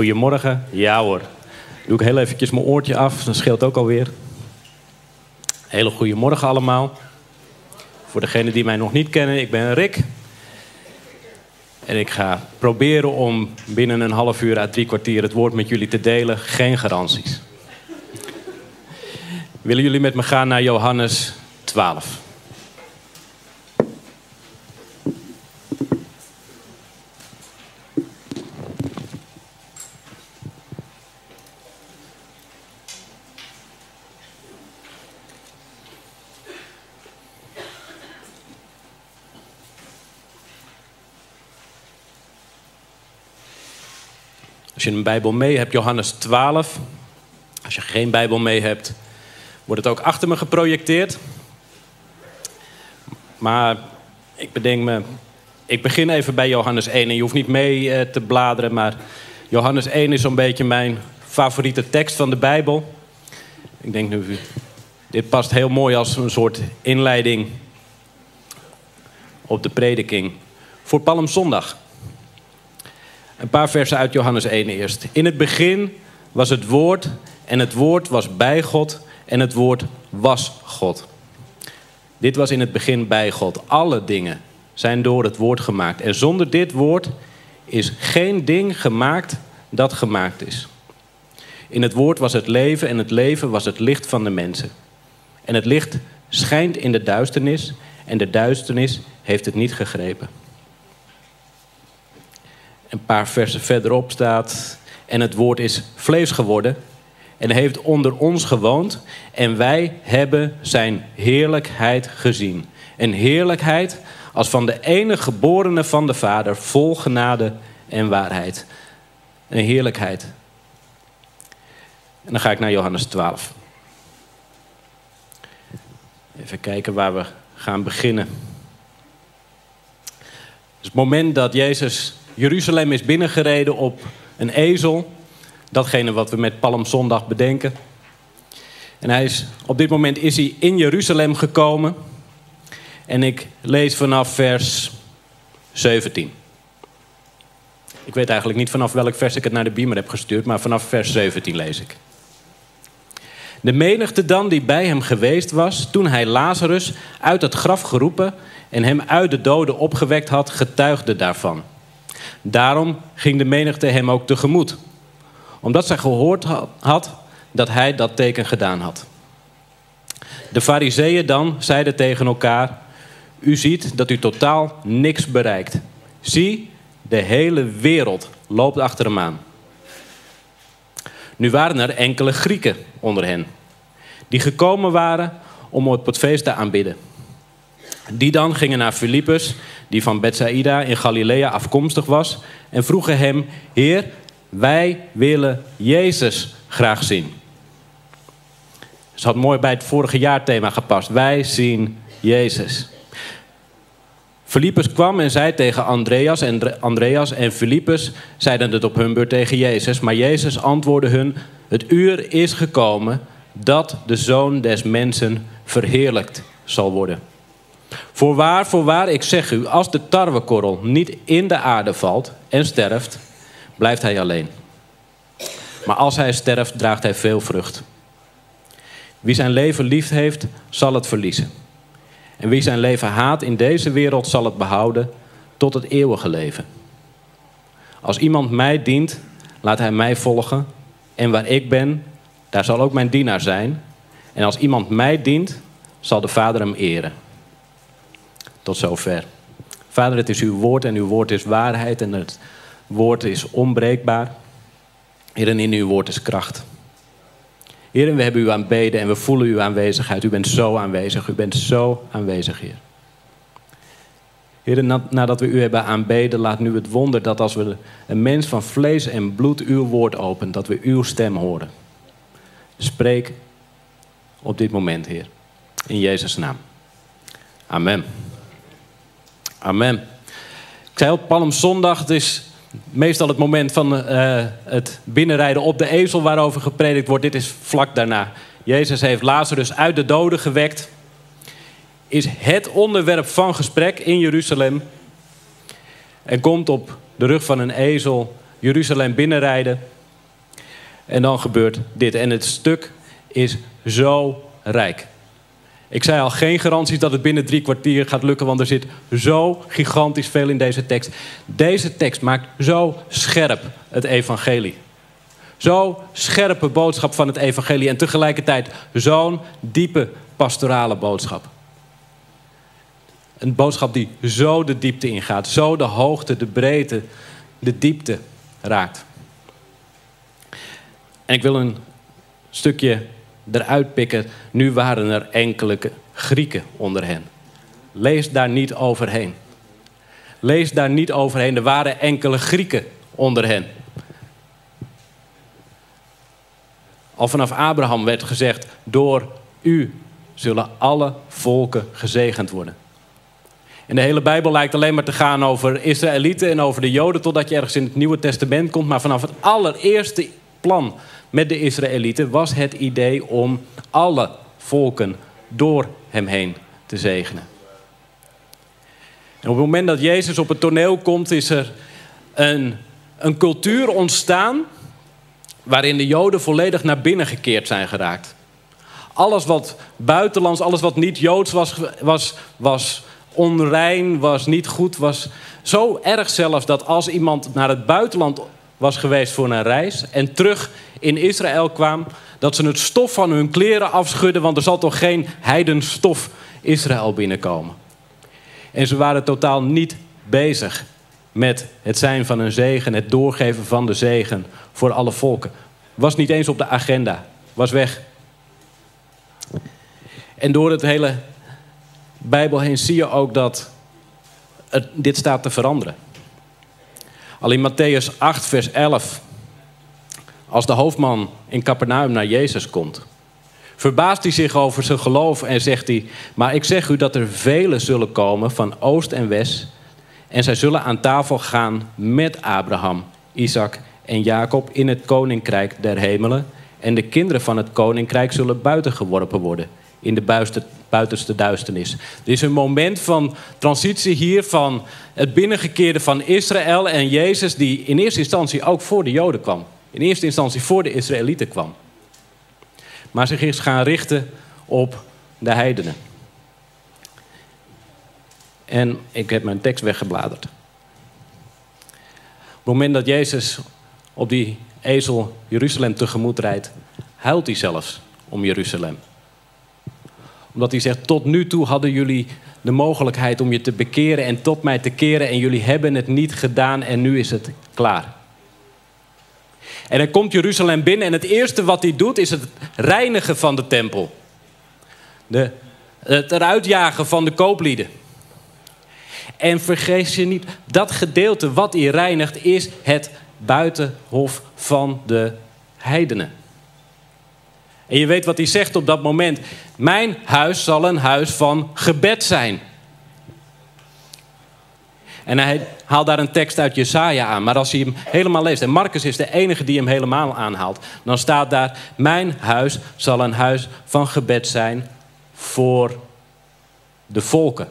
Goedemorgen. Ja hoor. Doe ik heel eventjes mijn oortje af, dat scheelt ook alweer. Hele goede morgen allemaal. Voor degenen die mij nog niet kennen, ik ben Rick. En ik ga proberen om binnen een half uur à drie kwartier het woord met jullie te delen. Geen garanties. Willen jullie met me gaan naar Johannes 12? Als je een Bijbel mee hebt, Johannes 12. Als je geen Bijbel mee hebt, wordt het ook achter me geprojecteerd. Maar ik bedenk me, ik begin even bij Johannes 1 en je hoeft niet mee eh, te bladeren, maar Johannes 1 is zo'n beetje mijn favoriete tekst van de Bijbel. Ik denk nu, dit past heel mooi als een soort inleiding op de prediking voor Palmzondag. Een paar versen uit Johannes 1 eerst. In het begin was het woord en het woord was bij God en het woord was God. Dit was in het begin bij God. Alle dingen zijn door het woord gemaakt. En zonder dit woord is geen ding gemaakt dat gemaakt is. In het woord was het leven en het leven was het licht van de mensen. En het licht schijnt in de duisternis en de duisternis heeft het niet gegrepen. Een paar versen verderop staat: En het woord is vlees geworden en heeft onder ons gewoond. En wij hebben zijn heerlijkheid gezien. Een heerlijkheid als van de enige geborene van de Vader, vol genade en waarheid. Een heerlijkheid. En dan ga ik naar Johannes 12. Even kijken waar we gaan beginnen. Het moment dat Jezus Jeruzalem is binnengereden op een ezel. Datgene wat we met Palmzondag bedenken. En hij is, op dit moment is hij in Jeruzalem gekomen. En ik lees vanaf vers 17. Ik weet eigenlijk niet vanaf welk vers ik het naar de beamer heb gestuurd, maar vanaf vers 17 lees ik. De menigte dan die bij hem geweest was toen hij Lazarus uit het graf geroepen en hem uit de doden opgewekt had, getuigde daarvan. Daarom ging de menigte hem ook tegemoet, omdat zij gehoord had dat hij dat teken gedaan had. De fariseeën dan zeiden tegen elkaar: U ziet dat u totaal niks bereikt. Zie, de hele wereld loopt achter hem aan. Nu waren er enkele Grieken onder hen, die gekomen waren om op het feest te aanbidden. Die dan gingen naar Filippus, die van Bethsaida in Galilea afkomstig was, en vroegen hem: Heer, wij willen Jezus graag zien. Het had mooi bij het vorige jaarthema gepast. Wij zien Jezus. Filippus kwam en zei tegen Andreas en Andreas en Filippus zeiden het op hun beurt tegen Jezus, maar Jezus antwoordde hun: Het uur is gekomen dat de zoon des mensen verheerlijkt zal worden. Voorwaar, voorwaar, ik zeg u, als de tarwekorrel niet in de aarde valt en sterft, blijft hij alleen. Maar als hij sterft, draagt hij veel vrucht. Wie zijn leven lief heeft, zal het verliezen. En wie zijn leven haat in deze wereld, zal het behouden tot het eeuwige leven. Als iemand mij dient, laat hij mij volgen. En waar ik ben, daar zal ook mijn dienaar zijn. En als iemand mij dient, zal de Vader hem eren. Zover. Vader, het is uw woord en uw woord is waarheid en het woord is onbreekbaar. Heer, en in uw woord is kracht. Heer, we hebben u aanbeden en we voelen uw aanwezigheid. U bent zo aanwezig, u bent zo aanwezig, Heer. Heer, nadat we u hebben aanbeden, laat nu het wonder dat als we een mens van vlees en bloed uw woord openen, dat we uw stem horen. Spreek op dit moment, Heer. In Jezus' naam. Amen. Amen. Ik zei op Palmzondag, is meestal het moment van uh, het binnenrijden op de ezel waarover gepredikt wordt. Dit is vlak daarna. Jezus heeft Lazarus uit de doden gewekt. Is het onderwerp van gesprek in Jeruzalem. En komt op de rug van een ezel Jeruzalem binnenrijden. En dan gebeurt dit. En het stuk is zo rijk. Ik zei al, geen garanties dat het binnen drie kwartier gaat lukken, want er zit zo gigantisch veel in deze tekst. Deze tekst maakt zo scherp het evangelie. Zo scherpe boodschap van het evangelie en tegelijkertijd zo'n diepe pastorale boodschap. Een boodschap die zo de diepte ingaat, zo de hoogte, de breedte, de diepte raakt. En ik wil een stukje eruit pikken. Nu waren er enkele Grieken onder hen. Lees daar niet overheen. Lees daar niet overheen. Er waren enkele Grieken onder hen. Al vanaf Abraham werd gezegd: Door u zullen alle volken gezegend worden. En de hele Bijbel lijkt alleen maar te gaan over Israëlieten en over de Joden, totdat je ergens in het Nieuwe Testament komt. Maar vanaf het allereerste plan met de Israëlieten was het idee om alle volken door hem heen te zegenen. En op het moment dat Jezus op het toneel komt, is er een, een cultuur ontstaan waarin de Joden volledig naar binnen gekeerd zijn geraakt. Alles wat buitenlands, alles wat niet Joods was, was, was onrein, was niet goed, was zo erg zelfs dat als iemand naar het buitenland was geweest voor een reis en terug in Israël kwam, dat ze het stof van hun kleren afschudden, want er zal toch geen heidenstof Israël binnenkomen. En ze waren totaal niet bezig met het zijn van een zegen, het doorgeven van de zegen voor alle volken. Was niet eens op de agenda, was weg. En door het hele Bijbel heen zie je ook dat dit staat te veranderen. Al in Matthäus 8, vers 11, als de hoofdman in Capernaum naar Jezus komt, verbaast hij zich over zijn geloof en zegt hij: Maar ik zeg u dat er velen zullen komen van oost en west, en zij zullen aan tafel gaan met Abraham, Isaac en Jacob in het koninkrijk der hemelen. En de kinderen van het koninkrijk zullen buiten geworpen worden in de buitenste duisternis. Er is een moment van transitie hier van het binnengekeerde van Israël en Jezus, die in eerste instantie ook voor de Joden kwam. In eerste instantie voor de Israëlieten kwam. Maar zich is gaan richten op de heidenen. En ik heb mijn tekst weggebladerd. Op het moment dat Jezus op die ezel Jeruzalem tegemoet rijdt, huilt hij zelfs om Jeruzalem omdat hij zegt, tot nu toe hadden jullie de mogelijkheid om je te bekeren en tot mij te keren en jullie hebben het niet gedaan en nu is het klaar. En dan komt Jeruzalem binnen en het eerste wat hij doet is het reinigen van de tempel. De, het eruit jagen van de kooplieden. En vergeet je niet, dat gedeelte wat hij reinigt is het buitenhof van de heidenen. En je weet wat hij zegt op dat moment. Mijn huis zal een huis van gebed zijn. En hij haalt daar een tekst uit Jesaja aan. Maar als hij hem helemaal leest, en Marcus is de enige die hem helemaal aanhaalt, dan staat daar: Mijn huis zal een huis van gebed zijn voor de volken.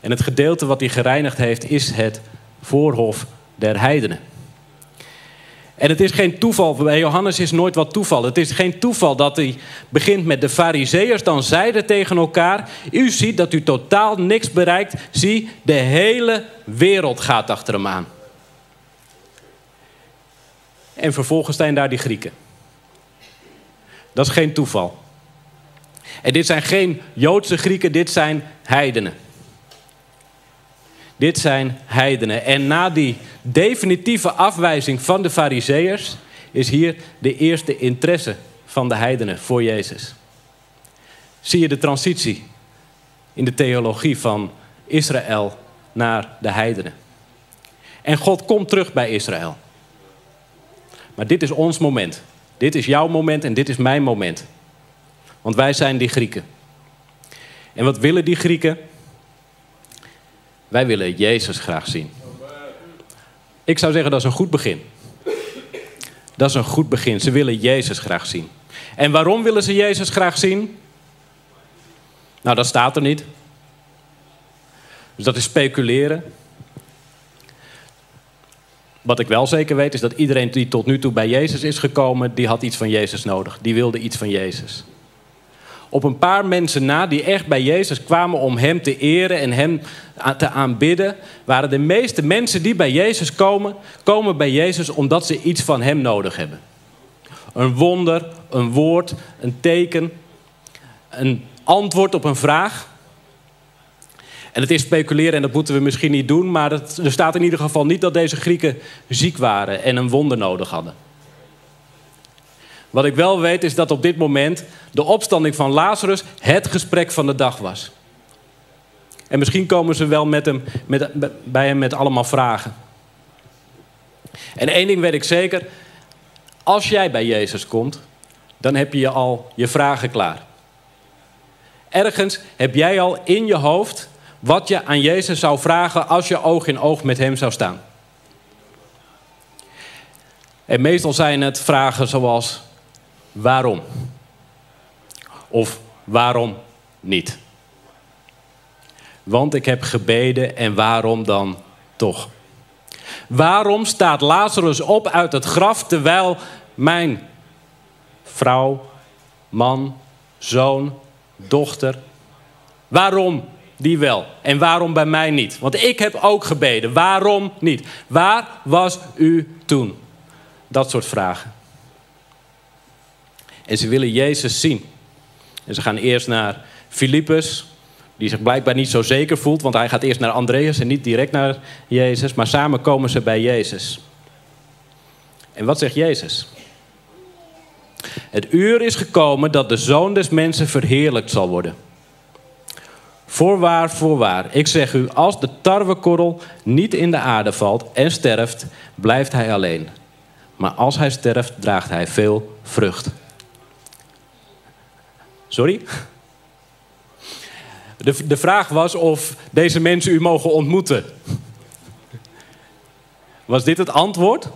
En het gedeelte wat hij gereinigd heeft, is het voorhof der heidenen. En het is geen toeval, bij Johannes is nooit wat toeval. Het is geen toeval dat hij begint met de fariseërs, dan zeiden tegen elkaar... u ziet dat u totaal niks bereikt. Zie, de hele wereld gaat achter hem aan. En vervolgens zijn daar die Grieken. Dat is geen toeval. En dit zijn geen Joodse Grieken, dit zijn heidenen. Dit zijn heidenen. En na die definitieve afwijzing van de Fariseërs is hier de eerste interesse van de heidenen voor Jezus. Zie je de transitie in de theologie van Israël naar de heidenen. En God komt terug bij Israël. Maar dit is ons moment. Dit is jouw moment en dit is mijn moment. Want wij zijn die Grieken. En wat willen die Grieken? Wij willen Jezus graag zien. Ik zou zeggen dat is een goed begin. Dat is een goed begin. Ze willen Jezus graag zien. En waarom willen ze Jezus graag zien? Nou, dat staat er niet. Dus dat is speculeren. Wat ik wel zeker weet is dat iedereen die tot nu toe bij Jezus is gekomen, die had iets van Jezus nodig. Die wilde iets van Jezus. Op een paar mensen na die echt bij Jezus kwamen om Hem te eren en Hem te aanbidden, waren de meeste mensen die bij Jezus komen, komen bij Jezus omdat ze iets van Hem nodig hebben. Een wonder, een woord, een teken, een antwoord op een vraag. En het is speculeren en dat moeten we misschien niet doen, maar er staat in ieder geval niet dat deze Grieken ziek waren en een wonder nodig hadden. Wat ik wel weet is dat op dit moment de opstanding van Lazarus het gesprek van de dag was. En misschien komen ze wel met hem, met, bij hem met allemaal vragen. En één ding weet ik zeker. Als jij bij Jezus komt, dan heb je al je vragen klaar. Ergens heb jij al in je hoofd wat je aan Jezus zou vragen als je oog in oog met Hem zou staan. En meestal zijn het vragen zoals: waarom? Of waarom niet? Want ik heb gebeden en waarom dan toch? Waarom staat Lazarus op uit het graf terwijl mijn vrouw, man, zoon, dochter. Waarom die wel en waarom bij mij niet? Want ik heb ook gebeden. Waarom niet? Waar was u toen? Dat soort vragen. En ze willen Jezus zien. En ze gaan eerst naar Filippus, die zich blijkbaar niet zo zeker voelt, want hij gaat eerst naar Andreas en niet direct naar Jezus, maar samen komen ze bij Jezus. En wat zegt Jezus? Het uur is gekomen dat de zoon des mensen verheerlijkt zal worden. Voorwaar, voorwaar, ik zeg u, als de tarwekorrel niet in de aarde valt en sterft, blijft hij alleen. Maar als hij sterft, draagt hij veel vrucht. Sorry? De, de vraag was of deze mensen u mogen ontmoeten. Was dit het antwoord?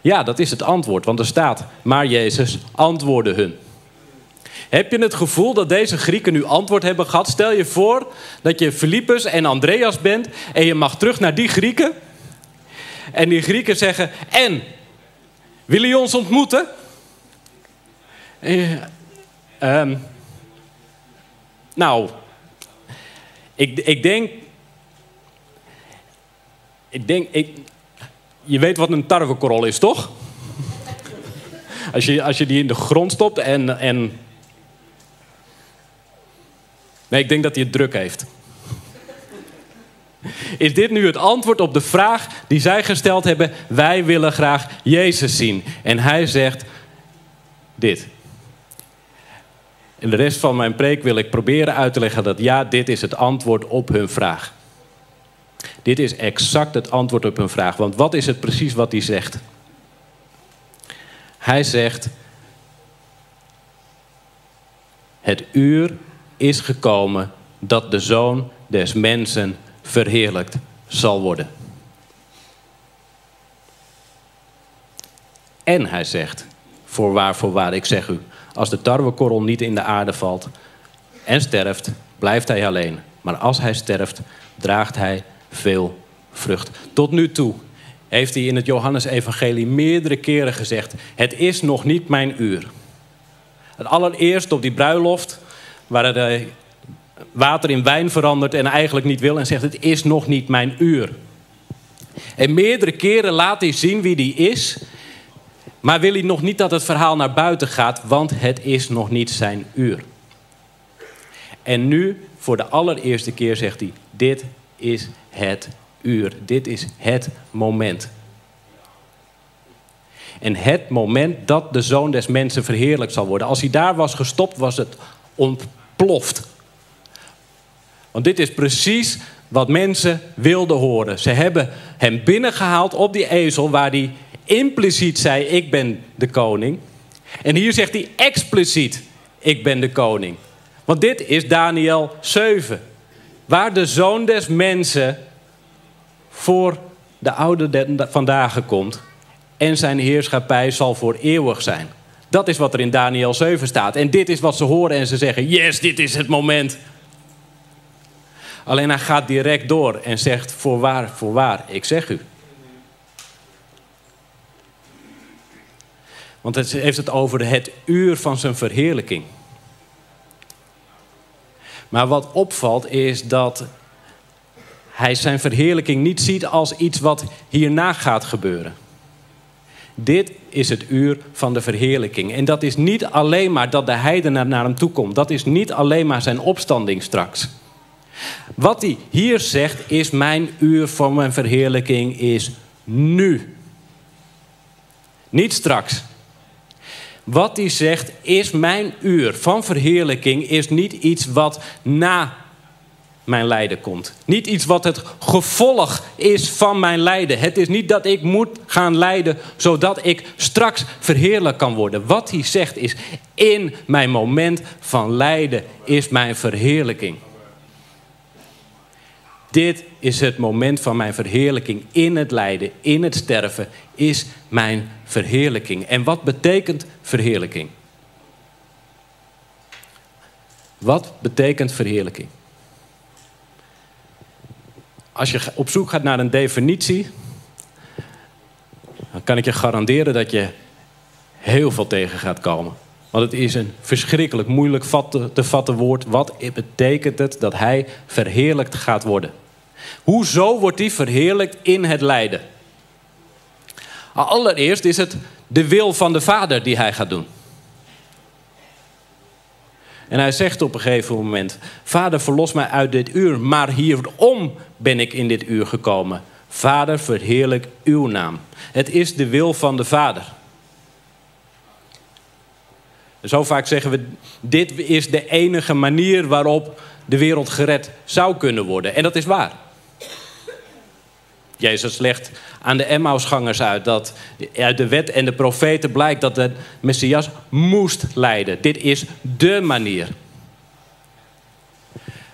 Ja, dat is het antwoord, want er staat, maar Jezus antwoordde hun. Heb je het gevoel dat deze Grieken nu antwoord hebben gehad? Stel je voor dat je Filippus en Andreas bent en je mag terug naar die Grieken. En die Grieken zeggen, en, willen jullie ons ontmoeten? Uh, nou, ik, ik denk, ik denk, ik, je weet wat een tarwekorrel is, toch? Als je, als je die in de grond stopt en, en. Nee, ik denk dat hij het druk heeft. Is dit nu het antwoord op de vraag die zij gesteld hebben? Wij willen graag Jezus zien. En hij zegt dit. In de rest van mijn preek wil ik proberen uit te leggen dat ja, dit is het antwoord op hun vraag. Dit is exact het antwoord op hun vraag. Want wat is het precies wat hij zegt? Hij zegt: Het uur is gekomen dat de zoon des mensen verheerlijkt zal worden. En hij zegt: Voorwaar, voorwaar, ik zeg u, als de tarwekorrel niet in de aarde valt en sterft, blijft hij alleen. Maar als hij sterft, draagt hij veel vrucht. Tot nu toe heeft hij in het Johannesevangelie meerdere keren gezegd: Het is nog niet mijn uur. Het allereerst op die bruiloft, waar het water in wijn verandert en eigenlijk niet wil en zegt: Het is nog niet mijn uur. En meerdere keren laat hij zien wie die is, maar wil hij nog niet dat het verhaal naar buiten gaat, want het is nog niet zijn uur. En nu, voor de allereerste keer, zegt hij: Dit is het uur. Dit is het moment. En het moment dat de zoon des mensen verheerlijkt zal worden. Als hij daar was gestopt, was het ontploft. Want dit is precies wat mensen wilden horen. Ze hebben hem binnengehaald op die ezel waar hij impliciet zei: Ik ben de koning. En hier zegt hij expliciet: Ik ben de koning. Want dit is Daniel 7. Waar de zoon des mensen voor de oude vandaag komt. En zijn heerschappij zal voor eeuwig zijn. Dat is wat er in Daniel 7 staat. En dit is wat ze horen en ze zeggen: Yes, dit is het moment. Alleen hij gaat direct door en zegt: Voorwaar, voorwaar, ik zeg u. Want het heeft het over het uur van zijn verheerlijking. Maar wat opvalt is dat hij zijn verheerlijking niet ziet als iets wat hierna gaat gebeuren. Dit is het uur van de verheerlijking. En dat is niet alleen maar dat de heidenen naar hem toe komt. Dat is niet alleen maar zijn opstanding straks. Wat hij hier zegt is: Mijn uur van mijn verheerlijking is nu. Niet straks. Wat hij zegt is: Mijn uur van verheerlijking is niet iets wat na mijn lijden komt. Niet iets wat het gevolg is van mijn lijden. Het is niet dat ik moet gaan lijden zodat ik straks verheerlijk kan worden. Wat hij zegt is: in mijn moment van lijden is mijn verheerlijking. Dit is het moment van mijn verheerlijking. In het lijden, in het sterven is mijn verheerlijking. En wat betekent verheerlijking? Wat betekent verheerlijking? Als je op zoek gaat naar een definitie, dan kan ik je garanderen dat je heel veel tegen gaat komen. Want het is een verschrikkelijk moeilijk te vatten woord. Wat betekent het dat hij verheerlijkt gaat worden? Hoezo wordt hij verheerlijkt in het lijden? Allereerst is het de wil van de Vader die hij gaat doen. En hij zegt op een gegeven moment: Vader, verlos mij uit dit uur, maar hierom ben ik in dit uur gekomen. Vader, verheerlijk uw naam. Het is de wil van de Vader. Zo vaak zeggen we: dit is de enige manier waarop de wereld gered zou kunnen worden. En dat is waar. Jezus legt aan de Emmausgangers uit dat uit de wet en de profeten blijkt dat de Messias moest lijden. Dit is dé manier.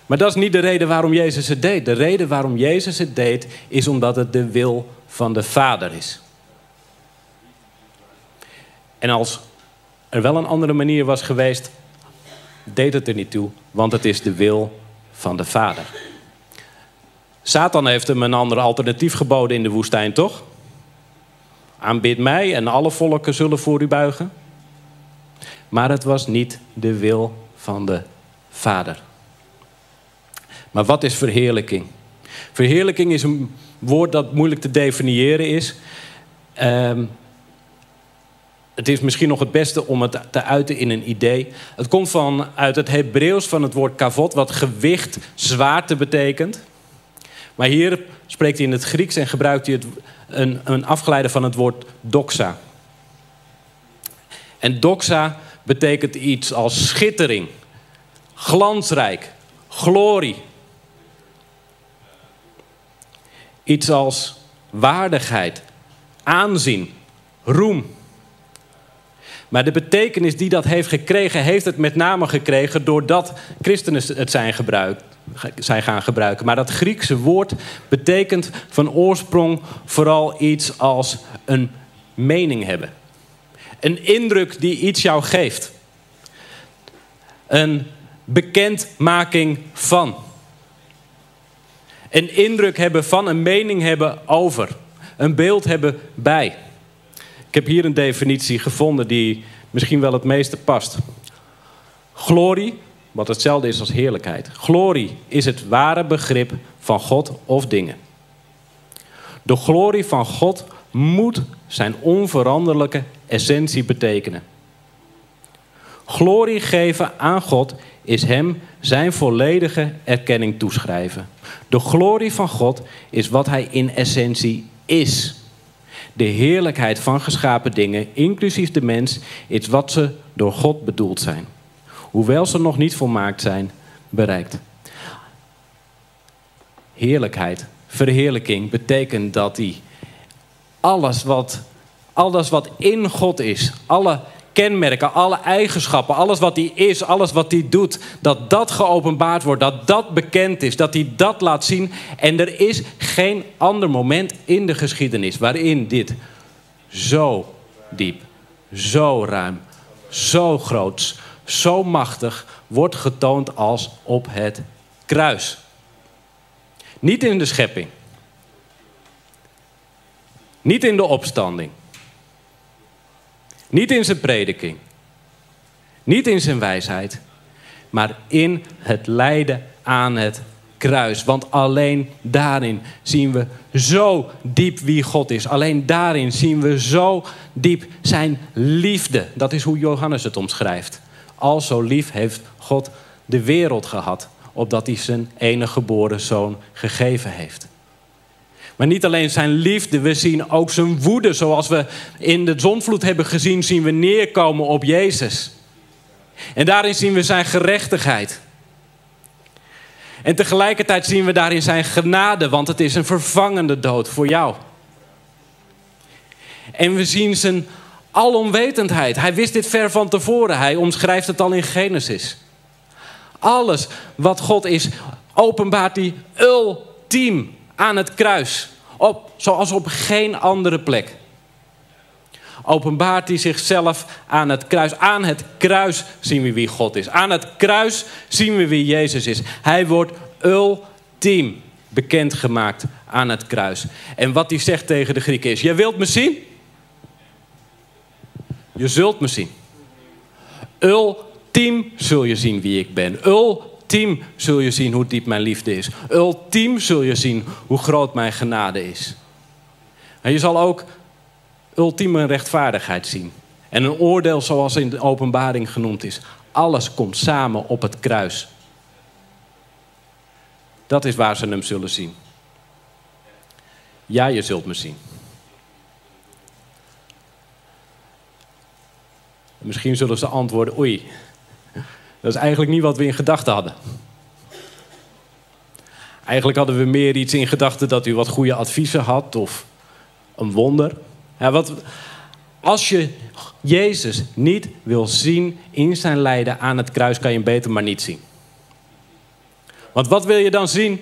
Maar dat is niet de reden waarom Jezus het deed. De reden waarom Jezus het deed is omdat het de wil van de Vader is. En als er wel een andere manier was geweest, deed het er niet toe, want het is de wil van de Vader. Satan heeft hem een ander alternatief geboden in de woestijn, toch? Aanbid mij en alle volken zullen voor u buigen. Maar het was niet de wil van de Vader. Maar wat is verheerlijking? Verheerlijking is een woord dat moeilijk te definiëren is. Ehm, het is misschien nog het beste om het te uiten in een idee. Het komt van, uit het Hebreeuws van het woord kavot, wat gewicht, zwaarte betekent. Maar hier spreekt hij in het Grieks en gebruikt hij het, een, een afgeleide van het woord doxa. En doxa betekent iets als schittering, glansrijk, glorie. Iets als waardigheid, aanzien, roem. Maar de betekenis die dat heeft gekregen, heeft het met name gekregen doordat christenen het zijn gebruikt zijn gaan gebruiken. Maar dat Griekse woord betekent van oorsprong vooral iets als een mening hebben. Een indruk die iets jou geeft. Een bekendmaking van. Een indruk hebben van, een mening hebben over. Een beeld hebben bij. Ik heb hier een definitie gevonden die misschien wel het meeste past. Glorie wat hetzelfde is als heerlijkheid. Glorie is het ware begrip van God of dingen. De glorie van God moet zijn onveranderlijke essentie betekenen. Glorie geven aan God is Hem zijn volledige erkenning toeschrijven. De glorie van God is wat Hij in essentie is. De heerlijkheid van geschapen dingen, inclusief de mens, is wat ze door God bedoeld zijn hoewel ze nog niet volmaakt zijn, bereikt. Heerlijkheid, verheerlijking betekent dat hij alles wat, alles wat in God is, alle kenmerken, alle eigenschappen, alles wat hij is, alles wat hij doet, dat dat geopenbaard wordt, dat dat bekend is, dat hij dat laat zien. En er is geen ander moment in de geschiedenis waarin dit zo diep, zo ruim, zo groots, zo machtig wordt getoond als op het kruis. Niet in de schepping. Niet in de opstanding. Niet in zijn prediking. Niet in zijn wijsheid. Maar in het lijden aan het kruis. Want alleen daarin zien we zo diep wie God is. Alleen daarin zien we zo diep zijn liefde. Dat is hoe Johannes het omschrijft. Al zo lief heeft God de wereld gehad, opdat hij zijn enige geboren zoon gegeven heeft. Maar niet alleen zijn liefde, we zien ook zijn woede. Zoals we in de zonvloed hebben gezien, zien we neerkomen op Jezus. En daarin zien we zijn gerechtigheid. En tegelijkertijd zien we daarin zijn genade, want het is een vervangende dood voor jou. En we zien zijn alomwetendheid. Hij wist dit ver van tevoren. Hij omschrijft het al in Genesis. Alles wat God is, openbaart hij ultiem aan het kruis. Op, zoals op geen andere plek. Openbaart hij zichzelf aan het kruis. Aan het kruis zien we wie God is. Aan het kruis zien we wie Jezus is. Hij wordt ultiem bekendgemaakt aan het kruis. En wat hij zegt tegen de Grieken is: Jij wilt me zien? Je zult me zien. Ultiem zul je zien wie ik ben. Ultiem zul je zien hoe diep mijn liefde is. Ultiem zul je zien hoe groot mijn genade is. En je zal ook ultieme rechtvaardigheid zien. En een oordeel zoals in de openbaring genoemd is. Alles komt samen op het kruis. Dat is waar ze hem zullen zien. Ja, je zult me zien. Misschien zullen ze antwoorden: Oei, dat is eigenlijk niet wat we in gedachten hadden. Eigenlijk hadden we meer iets in gedachten dat u wat goede adviezen had of een wonder. Ja, wat, als je Jezus niet wil zien in zijn lijden aan het kruis, kan je hem beter maar niet zien. Want wat wil je dan zien?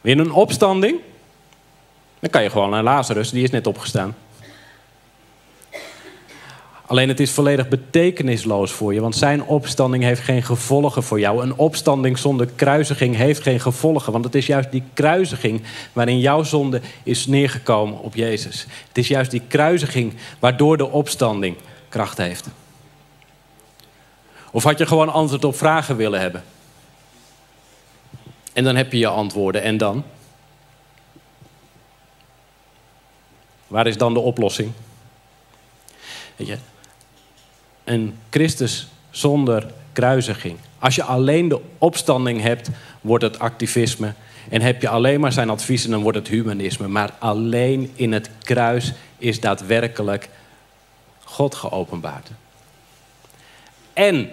Weer een opstanding? Dan kan je gewoon naar Lazarus, die is net opgestaan. Alleen het is volledig betekenisloos voor je, want zijn opstanding heeft geen gevolgen voor jou. Een opstanding zonder kruisiging heeft geen gevolgen, want het is juist die kruisiging waarin jouw zonde is neergekomen op Jezus. Het is juist die kruisiging waardoor de opstanding kracht heeft. Of had je gewoon antwoord op vragen willen hebben? En dan heb je je antwoorden en dan? Waar is dan de oplossing? Weet je, een Christus zonder kruisiging. Als je alleen de opstanding hebt, wordt het activisme. En heb je alleen maar zijn adviezen, dan wordt het humanisme. Maar alleen in het kruis is daadwerkelijk God geopenbaard. En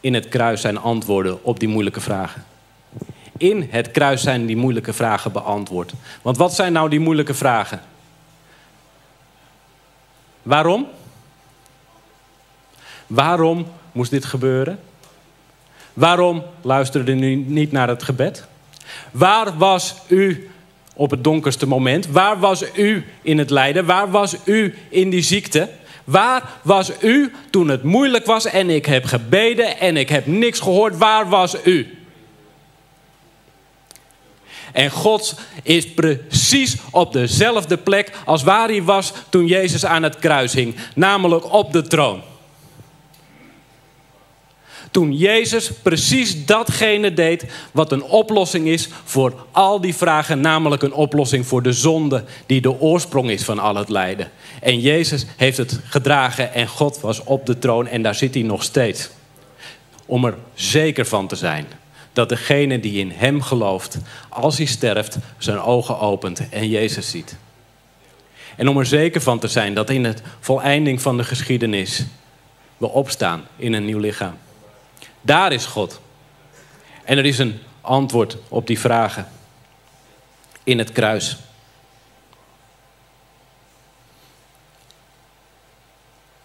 in het kruis zijn antwoorden op die moeilijke vragen. In het kruis zijn die moeilijke vragen beantwoord. Want wat zijn nou die moeilijke vragen? Waarom? Waarom moest dit gebeuren? Waarom luisterde u niet naar het gebed? Waar was u op het donkerste moment? Waar was u in het lijden? Waar was u in die ziekte? Waar was u toen het moeilijk was en ik heb gebeden en ik heb niks gehoord? Waar was u? En God is precies op dezelfde plek als waar hij was toen Jezus aan het kruis hing, namelijk op de troon. Toen Jezus precies datgene deed wat een oplossing is voor al die vragen, namelijk een oplossing voor de zonde die de oorsprong is van al het lijden. En Jezus heeft het gedragen en God was op de troon en daar zit hij nog steeds. Om er zeker van te zijn dat degene die in Hem gelooft, als hij sterft, zijn ogen opent en Jezus ziet. En om er zeker van te zijn dat in het voleinding van de geschiedenis we opstaan in een nieuw lichaam. Daar is God. En er is een antwoord op die vragen in het kruis.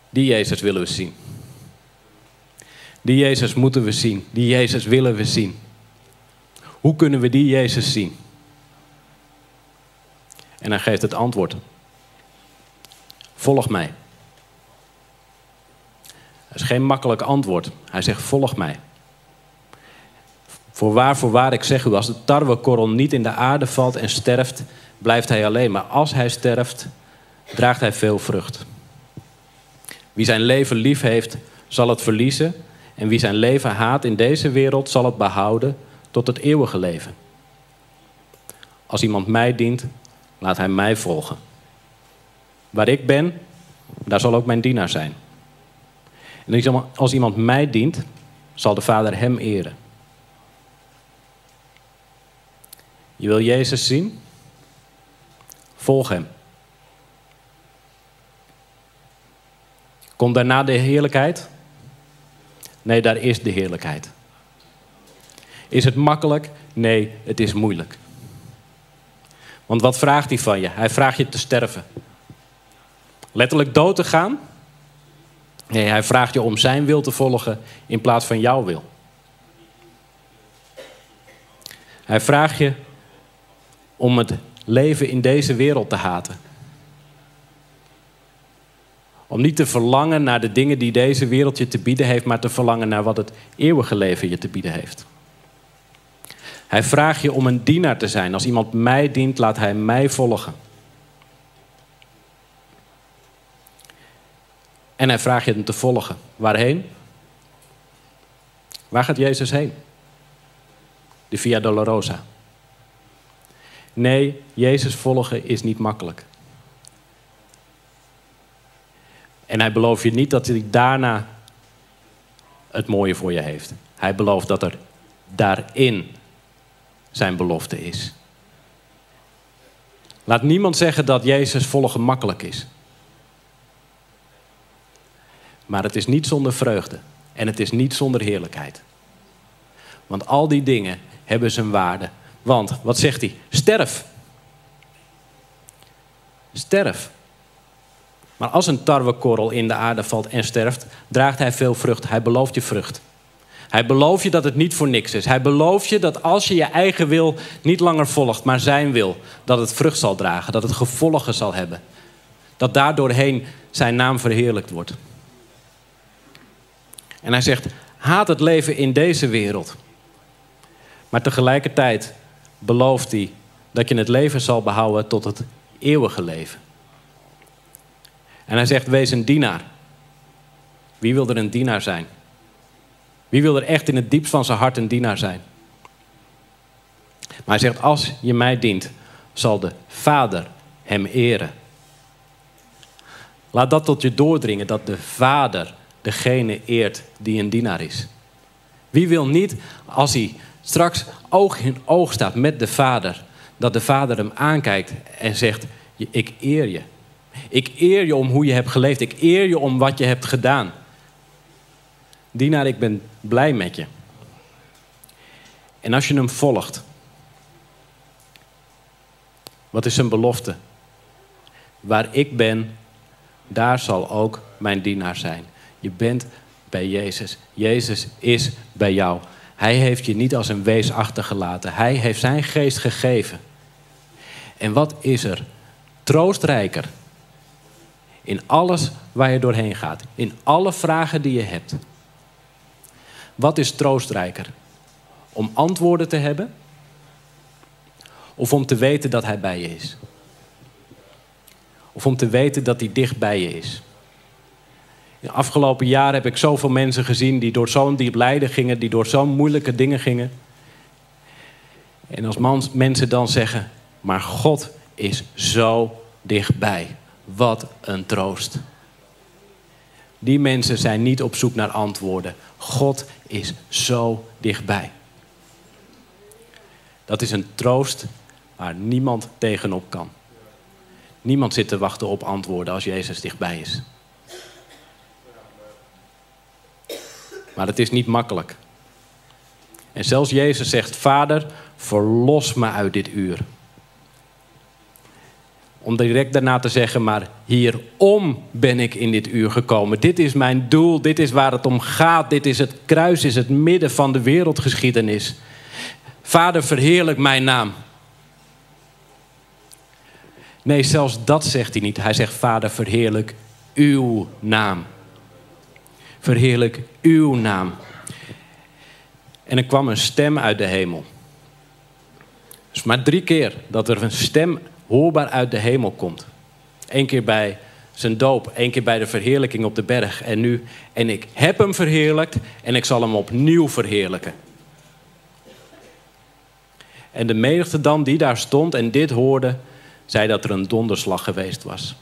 Die Jezus willen we zien. Die Jezus moeten we zien. Die Jezus willen we zien. Hoe kunnen we die Jezus zien? En hij geeft het antwoord. Volg mij. Is geen makkelijk antwoord. Hij zegt: Volg mij. Voorwaar, voorwaar, ik zeg u, als de tarwekorrel niet in de aarde valt en sterft, blijft hij alleen. Maar als hij sterft, draagt hij veel vrucht. Wie zijn leven lief heeft, zal het verliezen. En wie zijn leven haat in deze wereld, zal het behouden tot het eeuwige leven. Als iemand mij dient, laat hij mij volgen. Waar ik ben, daar zal ook mijn dienaar zijn. En als iemand mij dient, zal de Vader hem eren. Je wil Jezus zien? Volg hem. Komt daarna de heerlijkheid? Nee, daar is de heerlijkheid. Is het makkelijk? Nee, het is moeilijk. Want wat vraagt hij van je? Hij vraagt je te sterven. Letterlijk dood te gaan? Nee, hij vraagt je om zijn wil te volgen in plaats van jouw wil. Hij vraagt je om het leven in deze wereld te haten. Om niet te verlangen naar de dingen die deze wereld je te bieden heeft, maar te verlangen naar wat het eeuwige leven je te bieden heeft. Hij vraagt je om een dienaar te zijn. Als iemand mij dient, laat hij mij volgen. En hij vraagt je hem te volgen. Waarheen? Waar gaat Jezus heen? De Via Dolorosa. Nee, Jezus volgen is niet makkelijk. En hij belooft je niet dat hij daarna het mooie voor je heeft. Hij belooft dat er daarin zijn belofte is. Laat niemand zeggen dat Jezus volgen makkelijk is. Maar het is niet zonder vreugde en het is niet zonder heerlijkheid. Want al die dingen hebben zijn waarde. Want, wat zegt hij? Sterf. Sterf. Maar als een tarwekorrel in de aarde valt en sterft, draagt hij veel vrucht. Hij belooft je vrucht. Hij belooft je dat het niet voor niks is. Hij belooft je dat als je je eigen wil niet langer volgt, maar zijn wil, dat het vrucht zal dragen, dat het gevolgen zal hebben. Dat daardoorheen zijn naam verheerlijkt wordt. En hij zegt: haat het leven in deze wereld. Maar tegelijkertijd belooft hij dat je het leven zal behouden tot het eeuwige leven. En hij zegt: wees een dienaar. Wie wil er een dienaar zijn? Wie wil er echt in het diepst van zijn hart een dienaar zijn? Maar hij zegt: als je mij dient, zal de Vader hem eren. Laat dat tot je doordringen dat de Vader degene eert die een dienaar is. Wie wil niet, als hij straks oog in oog staat met de Vader, dat de Vader hem aankijkt en zegt: Ik eer je. Ik eer je om hoe je hebt geleefd. Ik eer je om wat je hebt gedaan. Dienaar, ik ben blij met je. En als je hem volgt, wat is zijn belofte? Waar ik ben, daar zal ook mijn dienaar zijn. Je bent bij Jezus. Jezus is bij jou. Hij heeft je niet als een wees achtergelaten. Hij heeft zijn geest gegeven. En wat is er troostrijker in alles waar je doorheen gaat, in alle vragen die je hebt? Wat is troostrijker? Om antwoorden te hebben of om te weten dat Hij bij je is? Of om te weten dat Hij dicht bij je is? De afgelopen jaren heb ik zoveel mensen gezien die door zo'n diep lijden gingen, die door zo'n moeilijke dingen gingen. En als mensen dan zeggen, maar God is zo dichtbij. Wat een troost. Die mensen zijn niet op zoek naar antwoorden. God is zo dichtbij. Dat is een troost waar niemand tegenop kan. Niemand zit te wachten op antwoorden als Jezus dichtbij is. Maar het is niet makkelijk. En zelfs Jezus zegt: Vader, verlos me uit dit uur. Om direct daarna te zeggen, maar hierom ben ik in dit uur gekomen. Dit is mijn doel, dit is waar het om gaat. Dit is het kruis, is het midden van de wereldgeschiedenis. Vader, verheerlijk mijn naam. Nee, zelfs dat zegt hij niet. Hij zegt, Vader, verheerlijk uw naam verheerlijk uw naam. En er kwam een stem uit de hemel. Dus maar drie keer dat er een stem hoorbaar uit de hemel komt. Eén keer bij zijn doop, één keer bij de verheerlijking op de berg. En nu, en ik heb hem verheerlijkt en ik zal hem opnieuw verheerlijken. En de menigte dan die daar stond en dit hoorde, zei dat er een donderslag geweest was.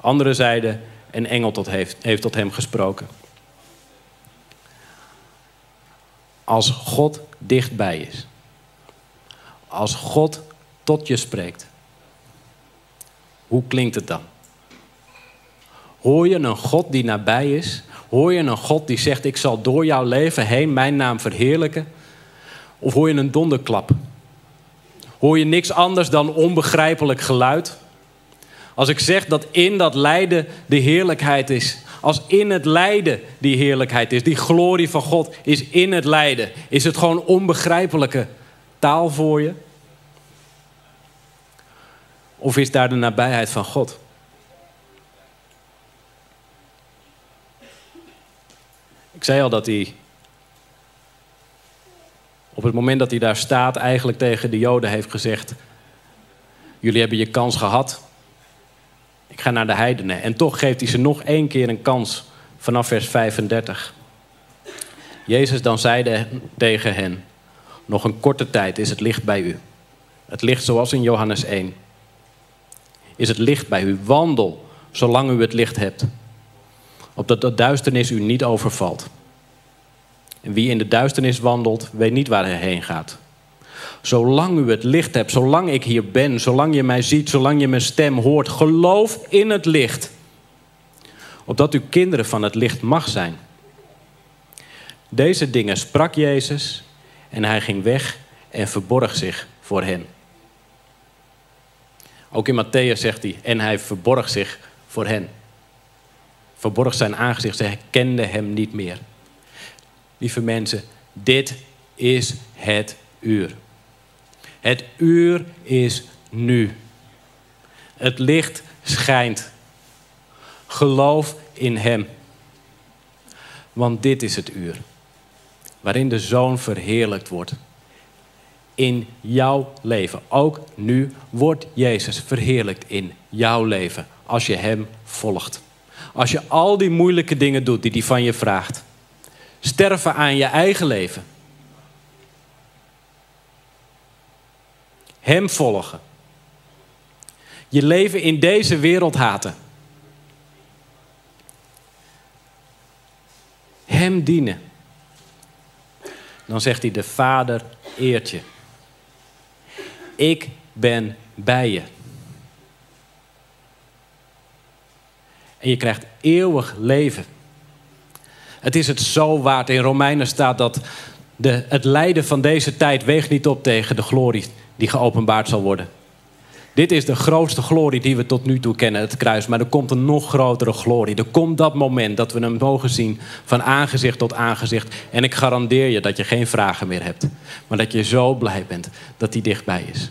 Anderen zeiden, een engel tot heeft, heeft tot hem gesproken. Als God dichtbij is. Als God tot je spreekt. Hoe klinkt het dan? Hoor je een God die nabij is? Hoor je een God die zegt: Ik zal door jouw leven heen mijn naam verheerlijken? Of hoor je een donderklap? Hoor je niks anders dan onbegrijpelijk geluid? Als ik zeg dat in dat lijden de heerlijkheid is. Als in het lijden die heerlijkheid is. Die glorie van God is in het lijden. Is het gewoon onbegrijpelijke taal voor je? Of is daar de nabijheid van God? Ik zei al dat hij op het moment dat hij daar staat, eigenlijk tegen de Joden heeft gezegd: Jullie hebben je kans gehad. Ik ga naar de heidenen. En toch geeft hij ze nog één keer een kans vanaf vers 35. Jezus dan zeide tegen hen: Nog een korte tijd is het licht bij u. Het licht zoals in Johannes 1. Is het licht bij u. Wandel zolang u het licht hebt. Opdat de duisternis u niet overvalt. En wie in de duisternis wandelt, weet niet waar hij heen gaat. Zolang u het licht hebt, zolang ik hier ben, zolang je mij ziet, zolang je mijn stem hoort, geloof in het licht. Opdat u kinderen van het licht mag zijn. Deze dingen sprak Jezus en hij ging weg en verborg zich voor hen. Ook in Matthäus zegt hij, en hij verborg zich voor hen. Verborg zijn aangezicht, ze herkenden hem niet meer. Lieve mensen, dit is het uur. Het uur is nu. Het licht schijnt. Geloof in Hem. Want dit is het uur waarin de Zoon verheerlijkt wordt. In jouw leven. Ook nu wordt Jezus verheerlijkt in jouw leven. Als je Hem volgt. Als je al die moeilijke dingen doet die Hij van je vraagt. Sterven aan je eigen leven. Hem volgen. Je leven in deze wereld haten. Hem dienen. Dan zegt hij: De Vader eert je. Ik ben bij je. En je krijgt eeuwig leven. Het is het zo waard. In Romeinen staat dat de, het lijden van deze tijd weegt niet op tegen de glorie die geopenbaard zal worden. Dit is de grootste glorie die we tot nu toe kennen, het kruis. Maar er komt een nog grotere glorie. Er komt dat moment dat we hem mogen zien van aangezicht tot aangezicht. En ik garandeer je dat je geen vragen meer hebt. Maar dat je zo blij bent dat hij dichtbij is.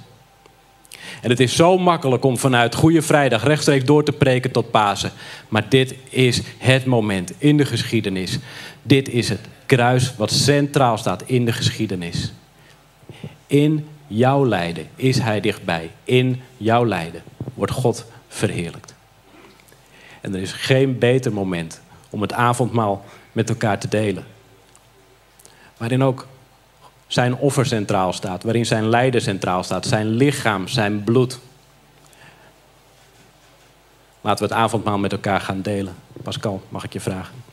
En het is zo makkelijk om vanuit Goede Vrijdag rechtstreeks door te preken tot Pasen. Maar dit is het moment in de geschiedenis. Dit is het kruis wat centraal staat in de geschiedenis. In jouw lijden is Hij dichtbij. In jouw lijden wordt God verheerlijkt. En er is geen beter moment om het avondmaal met elkaar te delen. Waarin ook zijn offer centraal staat, waarin zijn lijden centraal staat, zijn lichaam, zijn bloed. Laten we het avondmaal met elkaar gaan delen. Pascal, mag ik je vragen?